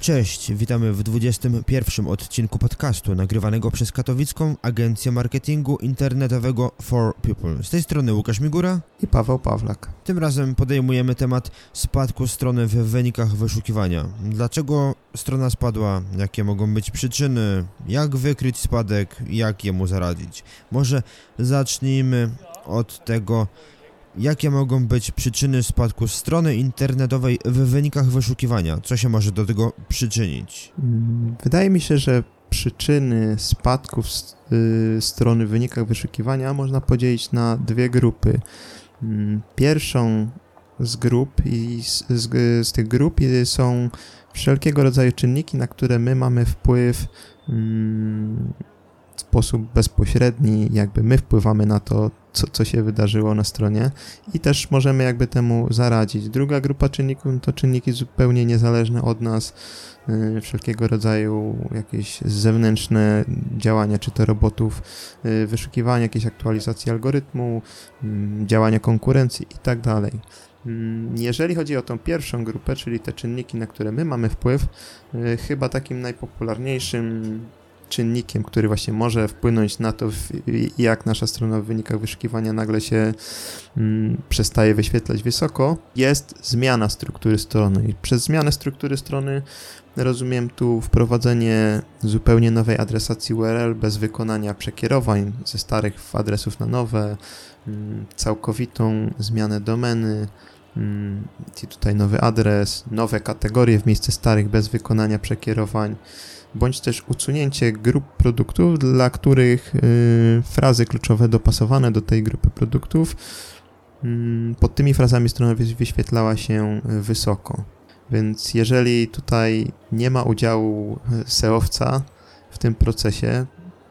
Cześć, witamy w 21 odcinku podcastu nagrywanego przez katowicką agencję marketingu internetowego For People. Z tej strony Łukasz Migura i Paweł Pawlak. Tym razem podejmujemy temat spadku strony w wynikach wyszukiwania. Dlaczego strona spadła? Jakie mogą być przyczyny? Jak wykryć spadek? Jak jemu zaradzić? Może zacznijmy od tego, Jakie mogą być przyczyny spadku strony internetowej w wynikach wyszukiwania? Co się może do tego przyczynić? Mm, wydaje mi się, że przyczyny spadków y, strony w wynikach wyszukiwania można podzielić na dwie grupy. Mm, pierwszą z grup i z, z, z tych grup są wszelkiego rodzaju czynniki, na które my mamy wpływ mm, w sposób bezpośredni, jakby my wpływamy na to, co, co się wydarzyło na stronie i też możemy jakby temu zaradzić. Druga grupa czynników to czynniki zupełnie niezależne od nas, yy, wszelkiego rodzaju jakieś zewnętrzne działania, czy to robotów, yy, wyszukiwania, jakieś aktualizacji algorytmu, yy, działania konkurencji i tak dalej. Mm, jeżeli chodzi o tą pierwszą grupę, czyli te czynniki, na które my mamy wpływ, y, chyba takim najpopularniejszym czynnikiem, który właśnie może wpłynąć na to, jak nasza strona w wynikach wyszukiwania nagle się mm, przestaje wyświetlać wysoko, jest zmiana struktury strony. I przez zmianę struktury strony rozumiem tu wprowadzenie zupełnie nowej adresacji URL bez wykonania przekierowań ze starych adresów na nowe, mm, całkowitą zmianę domeny, tutaj nowy adres, nowe kategorie w miejsce starych bez wykonania przekierowań bądź też usunięcie grup produktów, dla których y, frazy kluczowe dopasowane do tej grupy produktów mm, pod tymi frazami strona wyświetlała się wysoko. Więc jeżeli tutaj nie ma udziału SEOwca w tym procesie,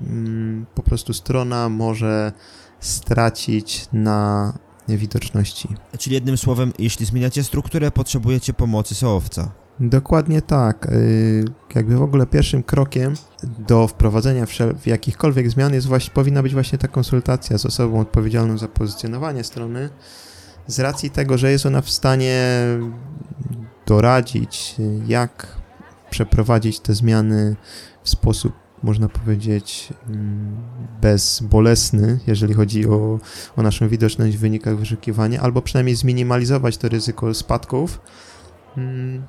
mm, po prostu strona może stracić na widoczności. Czyli jednym słowem, jeśli zmieniacie strukturę, potrzebujecie pomocy SEOwca. Dokładnie tak. Y, jakby w ogóle pierwszym krokiem do wprowadzenia jakichkolwiek zmian jest właśnie, powinna być właśnie ta konsultacja z osobą odpowiedzialną za pozycjonowanie strony, z racji tego, że jest ona w stanie doradzić, jak przeprowadzić te zmiany w sposób, można powiedzieć, mm, bezbolesny, jeżeli chodzi o, o naszą widoczność w wynikach wyszukiwania, albo przynajmniej zminimalizować to ryzyko spadków. Mm,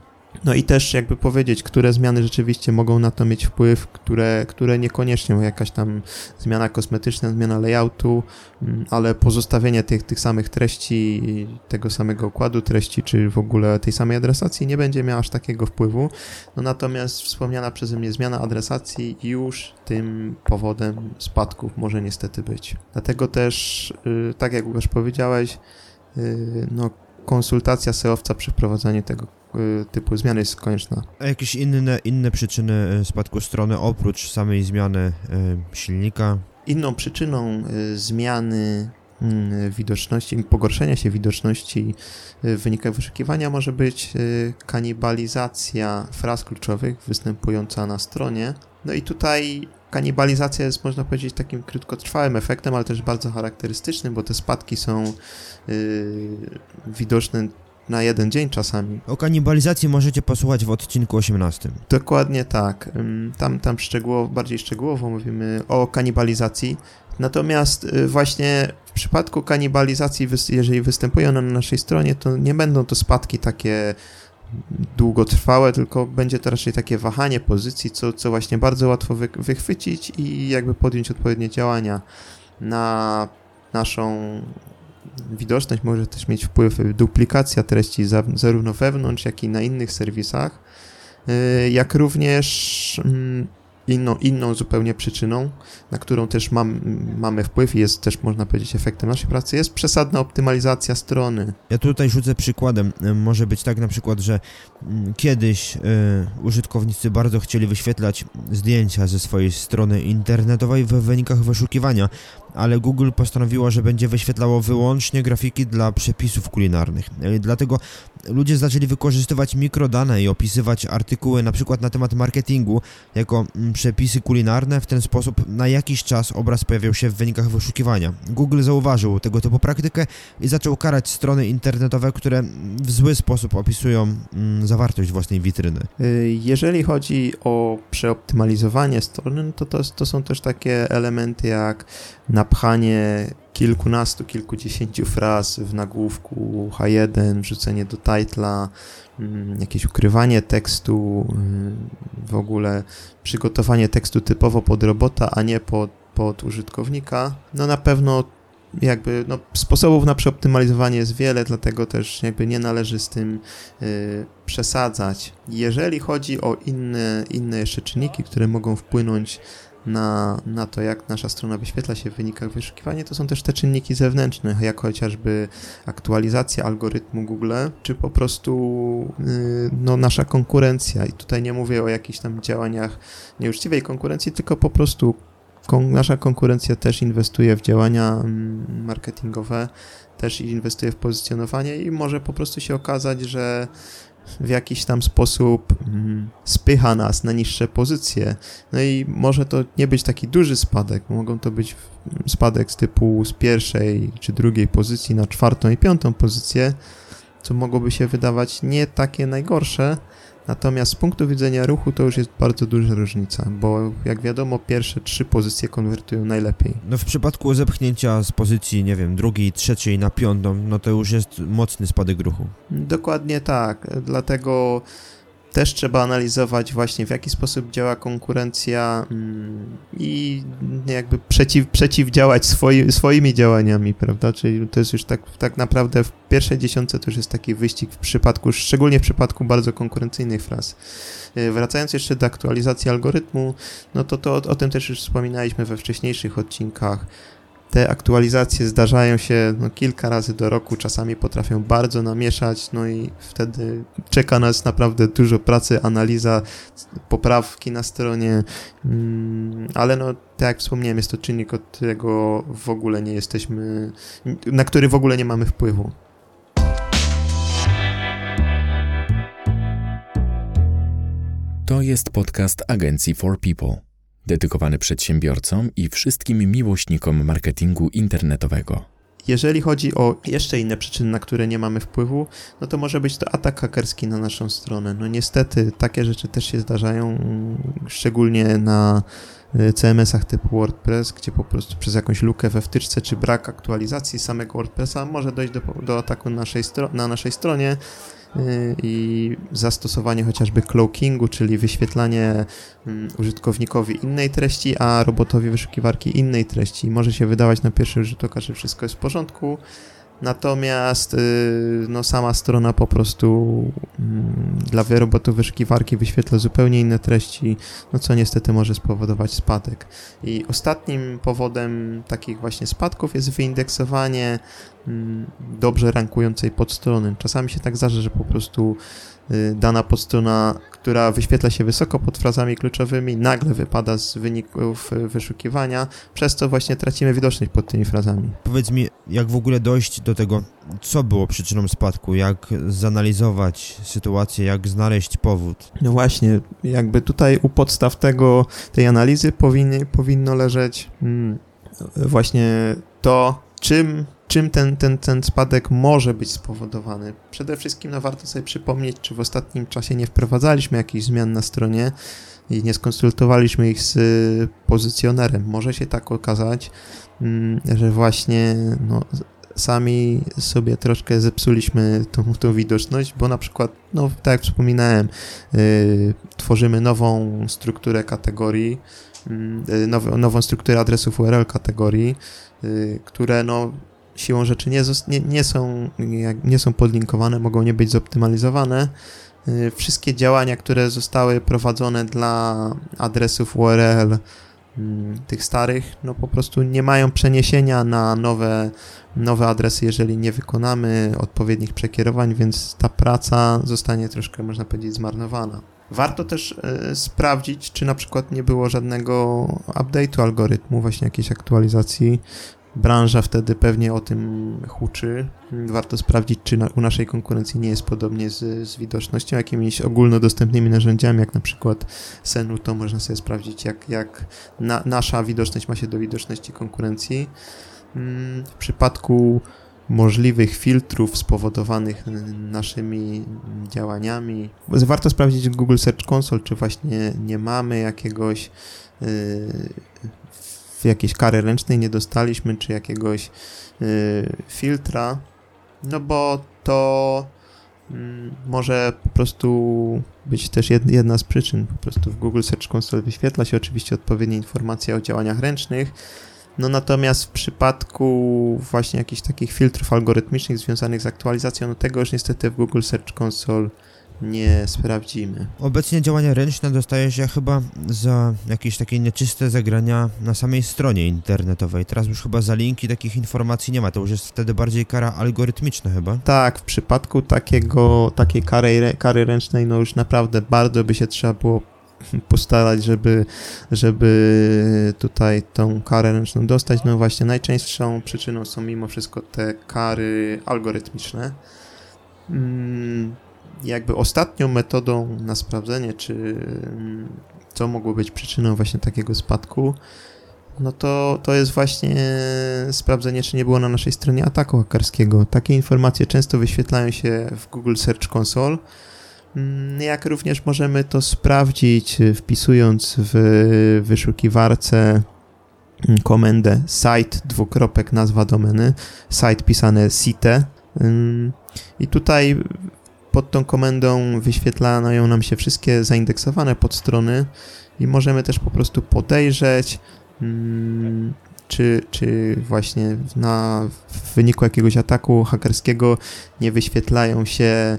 no i też jakby powiedzieć, które zmiany rzeczywiście mogą na to mieć wpływ, które, które niekoniecznie jakaś tam zmiana kosmetyczna, zmiana layoutu, mm, ale pozostawienie tych, tych samych treści, tego samego układu treści, czy w ogóle tej samej adresacji nie będzie miała aż takiego wpływu. No natomiast wspomniana przeze mnie zmiana adresacji już tym powodem spadków może niestety być. Dlatego też, y, tak jak już powiedziałeś, y, no konsultacja SEOwca przy wprowadzaniu tego y, typu zmiany jest konieczna. A jakieś inne, inne przyczyny y, spadku strony oprócz samej zmiany y, silnika? Inną przyczyną zmiany mm, widoczności, pogorszenia się widoczności w wynikach wyszukiwania może być kanibalizacja fraz kluczowych występująca na stronie. No i tutaj kanibalizacja jest, można powiedzieć, takim krótkotrwałym efektem, ale też bardzo charakterystycznym, bo te spadki są yy, widoczne na jeden dzień czasami. O kanibalizacji możecie posłuchać w odcinku 18. Dokładnie tak. Tam, tam szczegółowo, bardziej szczegółowo mówimy o kanibalizacji. Natomiast y, właśnie w przypadku kanibalizacji, jeżeli występują na naszej stronie, to nie będą to spadki takie długotrwałe, tylko będzie to raczej takie wahanie pozycji, co, co właśnie bardzo łatwo wy, wychwycić i jakby podjąć odpowiednie działania na naszą widoczność. Może też mieć wpływ duplikacja treści za, zarówno wewnątrz, jak i na innych serwisach, y, jak również mm, inną, inną zupełnie przyczyną, na którą też mam, mamy wpływ i jest też, można powiedzieć, efektem naszej pracy, jest przesadna optymalizacja strony. Ja tutaj rzucę przykładem. E, Może być tak na przykład, że mm, kiedyś e, użytkownicy bardzo chcieli wyświetlać zdjęcia ze swojej strony internetowej w wynikach wyszukiwania, ale Google postanowiło, że będzie wyświetlało wyłącznie grafiki dla przepisów kulinarnych. E, Dlatego ludzie zaczęli wykorzystywać mikrodane i opisywać artykuły na przykład na temat marketingu jako mm, przepisy kulinarne. W ten sposób na jakiś czas obraz pojawiał się w wynikach wyszukiwania. Google zauważył tego typu praktykę i zaczął karać strony internetowe, które w zły sposób opisują mm, zawartość własnej witryny. Y, Jeżeli chodzi o przeoptymalizowanie strony, no to, to to są też takie elementy jak napchanie kilkunastu, kilkudziesięciu fraz w nagłówku H1, wrzucenie do titla, mm, jakieś ukrywanie tekstu, y, w ogóle przygotowanie tekstu typowo pod robota, a nie pod, pod użytkownika. No na pewno jakby no, sposobów na przeoptymalizowanie jest wiele, dlatego też jakby nie należy z tym y, przesadzać. Jeżeli chodzi o inne, inne jeszcze czynniki, które mogą wpłynąć na, na to, jak nasza strona wyświetla się w wynikach wyszukiwania, to są też te czynniki zewnętrzne, jak chociażby aktualizacja algorytmu Google, czy po prostu y, no, nasza konkurencja. I tutaj nie mówię o jakichś tam działaniach nieuczciwej konkurencji, tylko po prostu kon nasza konkurencja też inwestuje w działania mm, marketingowe, też inwestuje w pozycjonowanie i może po prostu się okazać, że w jakiś tam sposób mm, spycha nas na niższe pozycje. No i może to nie być taki duży spadek, mogą to być spadek z typu z pierwszej czy drugiej pozycji na czwartą i piątą pozycję, co mogłoby się wydawać nie takie najgorsze, Natomiast z punktu widzenia ruchu to już jest bardzo duża różnica, bo jak wiadomo, pierwsze trzy pozycje konwertują najlepiej. No w przypadku zepchnięcia z pozycji, nie wiem, drugiej, trzeciej na piątą, no to już jest mocny spadek ruchu. Dokładnie tak, dlatego też trzeba analizować właśnie w jaki sposób działa konkurencja mm, i jakby przeciw, przeciwdziałać swoi, swoimi działaniami, prawda? Czyli to jest już tak, tak naprawdę w pierwszej dziesiątce to już jest taki wyścig w przypadku, szczególnie w przypadku bardzo konkurencyjnych fraz. Yy, Wracając jeszcze do aktualizacji algorytmu, no to, to o, o tym też już wspominaliśmy we wcześniejszych odcinkach. Te aktualizacje zdarzają się no, kilka razy do roku, czasami potrafią bardzo namieszać, no i wtedy czeka nas naprawdę dużo pracy, analiza, poprawki na stronie, mm, ale no, tak jak wspomniałem, jest to czynnik, od którego w ogóle nie jesteśmy, na który w ogóle nie mamy wpływu. To jest podcast agencji For People, dedykowany przedsiębiorcom i wszystkim miłośnikom marketingu internetowego. Jeżeli chodzi o jeszcze inne przyczyny, na które nie mamy wpływu, no to może być to atak hakerski na naszą stronę. No niestety takie rzeczy też się zdarzają, mm, szczególnie na CMS-ach typu WordPress, gdzie po prostu przez jakąś lukę we wtyczce czy brak aktualizacji samego WordPressa może dojść do, do ataku na naszej, na naszej stronie y, i zastosowanie chociażby cloakingu, czyli wyświetlanie mm, użytkownikowi innej treści, a robotowi wyszukiwarki innej treści. Może się wydawać na pierwszy rzut oka, że wszystko jest w porządku, natomiast y, no, sama strona po prostu mm, dla robotów wyszukiwarki wyświetla zupełnie inne treści, no co niestety może spowodować spadek. I ostatnim powodem takich właśnie spadków jest wyindeksowanie mm, dobrze rankującej podstrony. Czasami się tak zdarza, że po prostu dana podstrona, która wyświetla się wysoko pod frazami kluczowymi, nagle wypada z wyników y, wyszukiwania, przez co właśnie tracimy widoczność pod tymi frazami. Powiedz mi, jak w ogóle dojść do tego, co było przyczyną spadku, jak zanalizować sytuację, jak znaleźć powód. No właśnie, jakby tutaj u podstaw tego, tej analizy powinny, powinno leżeć mm, właśnie to, czym, czym ten, ten, ten spadek może być spowodowany. Przede wszystkim no, warto sobie przypomnieć, czy w ostatnim czasie nie wprowadzaliśmy jakichś zmian na stronie i nie skonsultowaliśmy ich z y, pozycjonerem. Może się tak okazać, mm, że właśnie no, sami sobie troszkę zepsuliśmy tą, tą widoczność, bo na przykład, no tak jak wspominałem, yy, tworzymy nową strukturę kategorii, yy, now, nową strukturę adresów URL kategorii, yy, które no siłą rzeczy nie, nie, nie, są, nie są podlinkowane, mogą nie być zoptymalizowane, y, wszystkie działania, które zostały prowadzone dla adresów URL mm, tych starych, no po prostu nie mają przeniesienia na nowe, nowe adresy, jeżeli nie wykonamy odpowiednich przekierowań, więc ta praca zostanie troszkę, można powiedzieć, zmarnowana. Warto też y, sprawdzić, czy na przykład nie było żadnego update'u algorytmu, właśnie jakiejś aktualizacji branża wtedy pewnie o tym huczy. Warto sprawdzić, czy na, u naszej konkurencji nie jest podobnie z, z widocznością, jakimiś ogólnodostępnymi narzędziami, jak na przykład Senu, to można sobie sprawdzić, jak, jak na, nasza widoczność ma się do widoczności konkurencji. Mm, w przypadku możliwych filtrów spowodowanych naszymi działaniami. Warto sprawdzić Google Search Console, czy właśnie nie mamy jakiegoś yy, jakiejś kary ręcznej nie dostaliśmy, czy jakiegoś yy, filtra, no bo to mm, może po prostu być też jedna z przyczyn. Po prostu w Google Search Console wyświetla się oczywiście odpowiednie informacje o działaniach ręcznych, no natomiast w przypadku właśnie jakichś takich filtrów algorytmicznych związanych z aktualizacją, no tego już niestety w Google Search Console nie sprawdzimy. Obecnie działania ręczne dostaje się chyba za jakieś takie nieczyste zagrania na samej stronie internetowej. Teraz już chyba za linki takich informacji nie ma, to już jest wtedy bardziej kara algorytmiczna chyba. Tak, w przypadku takiego, takiej kary, kary ręcznej, no już naprawdę bardzo by się trzeba było postarać, żeby, żeby tutaj tą karę ręczną dostać. No właśnie, najczęstszą przyczyną są mimo wszystko te kary algorytmiczne. Mm, jakby ostatnią metodą na sprawdzenie, czy mm, co mogło być przyczyną właśnie takiego spadku, no to, to jest właśnie sprawdzenie, czy nie było na naszej stronie ataku hakerskiego. Takie informacje często wyświetlają się w Google Search Console, mm, jak również możemy to sprawdzić wpisując w wyszukiwarce mm, komendę site dwukropek nazwa domeny, site pisane site i tutaj pod tą komendą wyświetlają nam się wszystkie zaindeksowane podstrony i możemy też po prostu podejrzeć, mm, czy, czy właśnie na, w wyniku jakiegoś ataku hakerskiego nie wyświetlają się,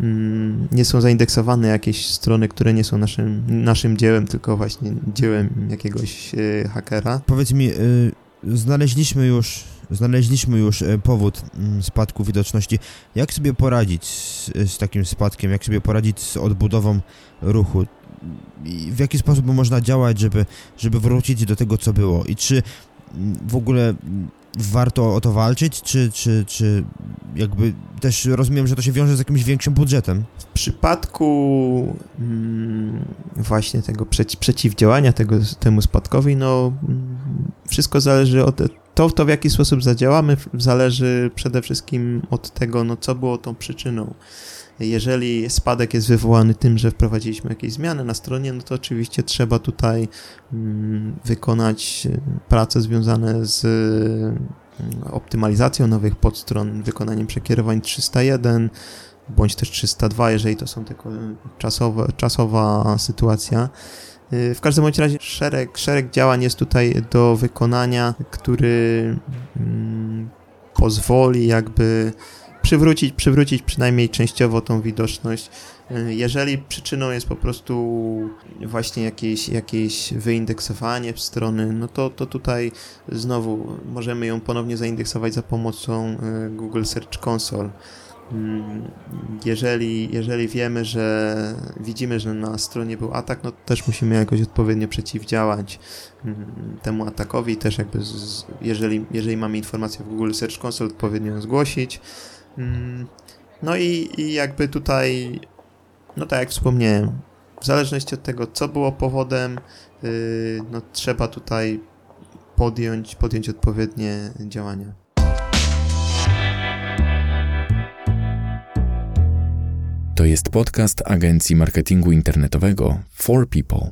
mm, nie są zaindeksowane jakieś strony, które nie są naszym, naszym dziełem, tylko właśnie dziełem jakiegoś y, hakera. Powiedz mi, y, znaleźliśmy już Znaleźliśmy już e, powód mm, spadku widoczności. Jak sobie poradzić z, z takim spadkiem? Jak sobie poradzić z odbudową ruchu? I w jaki sposób można działać, żeby, żeby wrócić do tego, co było? I czy mm, w ogóle mm, warto o to walczyć, czy, czy, czy jakby też rozumiem, że to się wiąże z jakimś większym budżetem? W przypadku właśnie tego przeci przeciwdziałania tego, temu spadkowi, no wszystko zależy od to, to w jaki sposób zadziałamy, zależy przede wszystkim od tego, no, co było tą przyczyną. Jeżeli spadek jest wywołany tym, że wprowadziliśmy jakieś zmiany na stronie, no to oczywiście trzeba tutaj mm, wykonać e, prace związane z mm, optymalizacją nowych podstron, wykonaniem przekierowań 301 bądź też 302, jeżeli to są tylko czasowe, czasowa sytuacja. Y, w każdym bądź razie szereg, szereg działań jest tutaj do wykonania, który mm, pozwoli jakby przywrócić, przywrócić przynajmniej częściowo tą widoczność. Y, jeżeli przyczyną jest po prostu właśnie jakieś, jakieś wyindeksowanie strony, no to, to tutaj znowu możemy ją ponownie zaindeksować za pomocą y, Google Search Console. Mm, jeżeli, jeżeli wiemy, że widzimy, że na stronie był atak, no to też musimy jakoś odpowiednio przeciwdziałać mm, temu atakowi, też jakby z, jeżeli, jeżeli mamy informację w Google Search Console, odpowiednio ją zgłosić. Mm, no i, i jakby tutaj, no tak jak wspomniałem, w zależności od tego, co było powodem, yy, no trzeba tutaj podjąć, podjąć odpowiednie działania. To jest podcast agencji marketingu internetowego For People.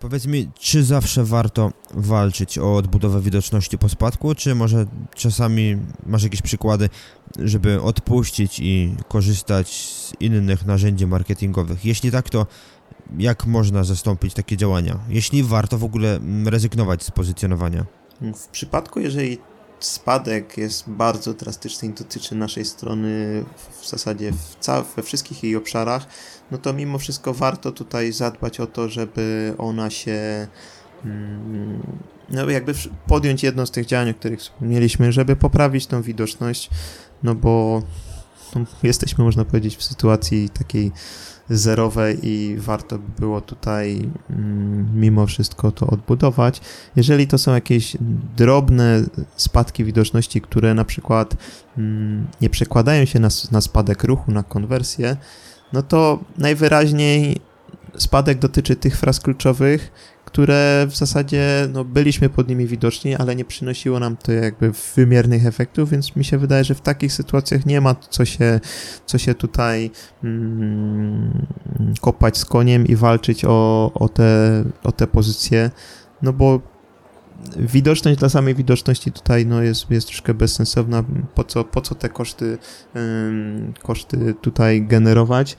Powiedz mi, czy zawsze warto walczyć o odbudowę widoczności po spadku, czy może czasami masz jakieś przykłady, żeby odpuścić i korzystać z innych narzędzi marketingowych? Jeśli tak, to jak można zastąpić takie działania? Jeśli warto w ogóle rezygnować z pozycjonowania? W przypadku, jeżeli spadek jest bardzo drastyczny i dotyczy naszej strony w zasadzie w ca- we wszystkich jej obszarach, no to mimo wszystko warto tutaj zadbać o to, żeby ona się mm, no jakby podjąć jedno z tych działań, o których wspomnieliśmy, żeby poprawić tą widoczność, no bo jesteśmy, można powiedzieć, w sytuacji takiej zerowej i warto by było tutaj mm, mimo wszystko to odbudować. Jeżeli to są jakieś drobne spadki widoczności, które na przykład mm, nie przekładają się na, na spadek ruchu, na konwersję, no to najwyraźniej spadek dotyczy tych fraz kluczowych, które w zasadzie no, byliśmy pod nimi widoczni, ale nie przynosiło nam to jakby wymiernych efektów, więc mi się wydaje, że w takich sytuacjach nie ma co się, co się tutaj mm, kopać z koniem i walczyć o, o, te, o te pozycje, no bo widoczność dla samej widoczności tutaj no, jest, jest troszkę bezsensowna. Po co, po co te koszty, koszty tutaj generować?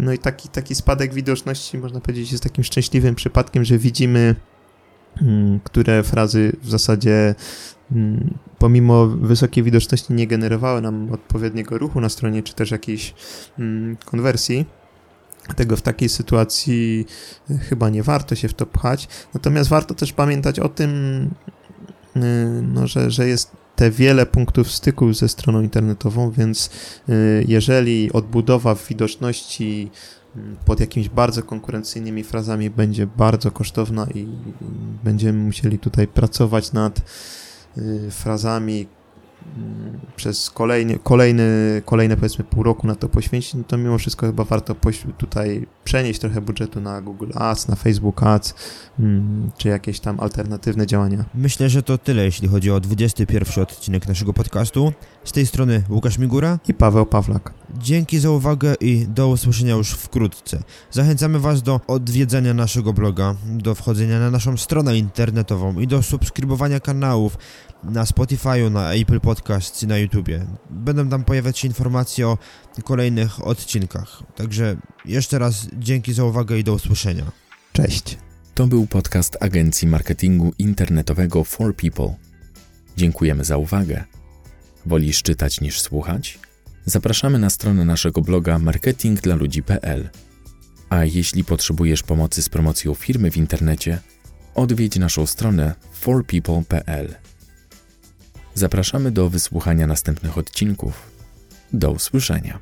no i taki, taki spadek widoczności, można powiedzieć, jest takim szczęśliwym przypadkiem, że widzimy, które frazy w zasadzie pomimo wysokiej widoczności nie generowały nam odpowiedniego ruchu na stronie, czy też jakiejś konwersji tego w takiej sytuacji e, chyba nie warto się w to pchać. Natomiast warto też pamiętać o tym, e, no, że, że jest te wiele punktów styku ze stroną internetową, więc e, jeżeli odbudowa w widoczności pod jakimiś bardzo konkurencyjnymi frazami będzie bardzo kosztowna i będziemy musieli tutaj pracować nad frazami, przez kolejny, kolejny, kolejne powiedzmy pół roku na to poświęcić, no to mimo wszystko chyba warto tutaj przenieść trochę budżetu na Google Ads, na Facebook Ads, mm, czy jakieś tam alternatywne działania. Myślę, że to tyle, jeśli chodzi o 21 odcinek naszego podcastu. Z tej strony Łukasz Migura i Paweł Pawlak. Dzięki za uwagę i do usłyszenia już wkrótce. Zachęcamy Was do odwiedzania naszego bloga, do wchodzenia na naszą stronę internetową i do subskrybowania kanałów na Spotify'u, na Apple Podcasts i na YouTubie. Będą tam pojawiać się informacje o kolejnych odcinkach. Także jeszcze raz dzięki za uwagę i do usłyszenia. Cześć. To był podcast agencji marketingu internetowego For People. Dziękujemy za uwagę. Wolisz czytać niż słuchać? Zapraszamy na stronę naszego bloga marketingdlaludzi.pl. A jeśli potrzebujesz pomocy z promocją firmy w internecie, odwiedź naszą stronę forpeople.pl. Zapraszamy do wysłuchania następnych odcinków. Do usłyszenia.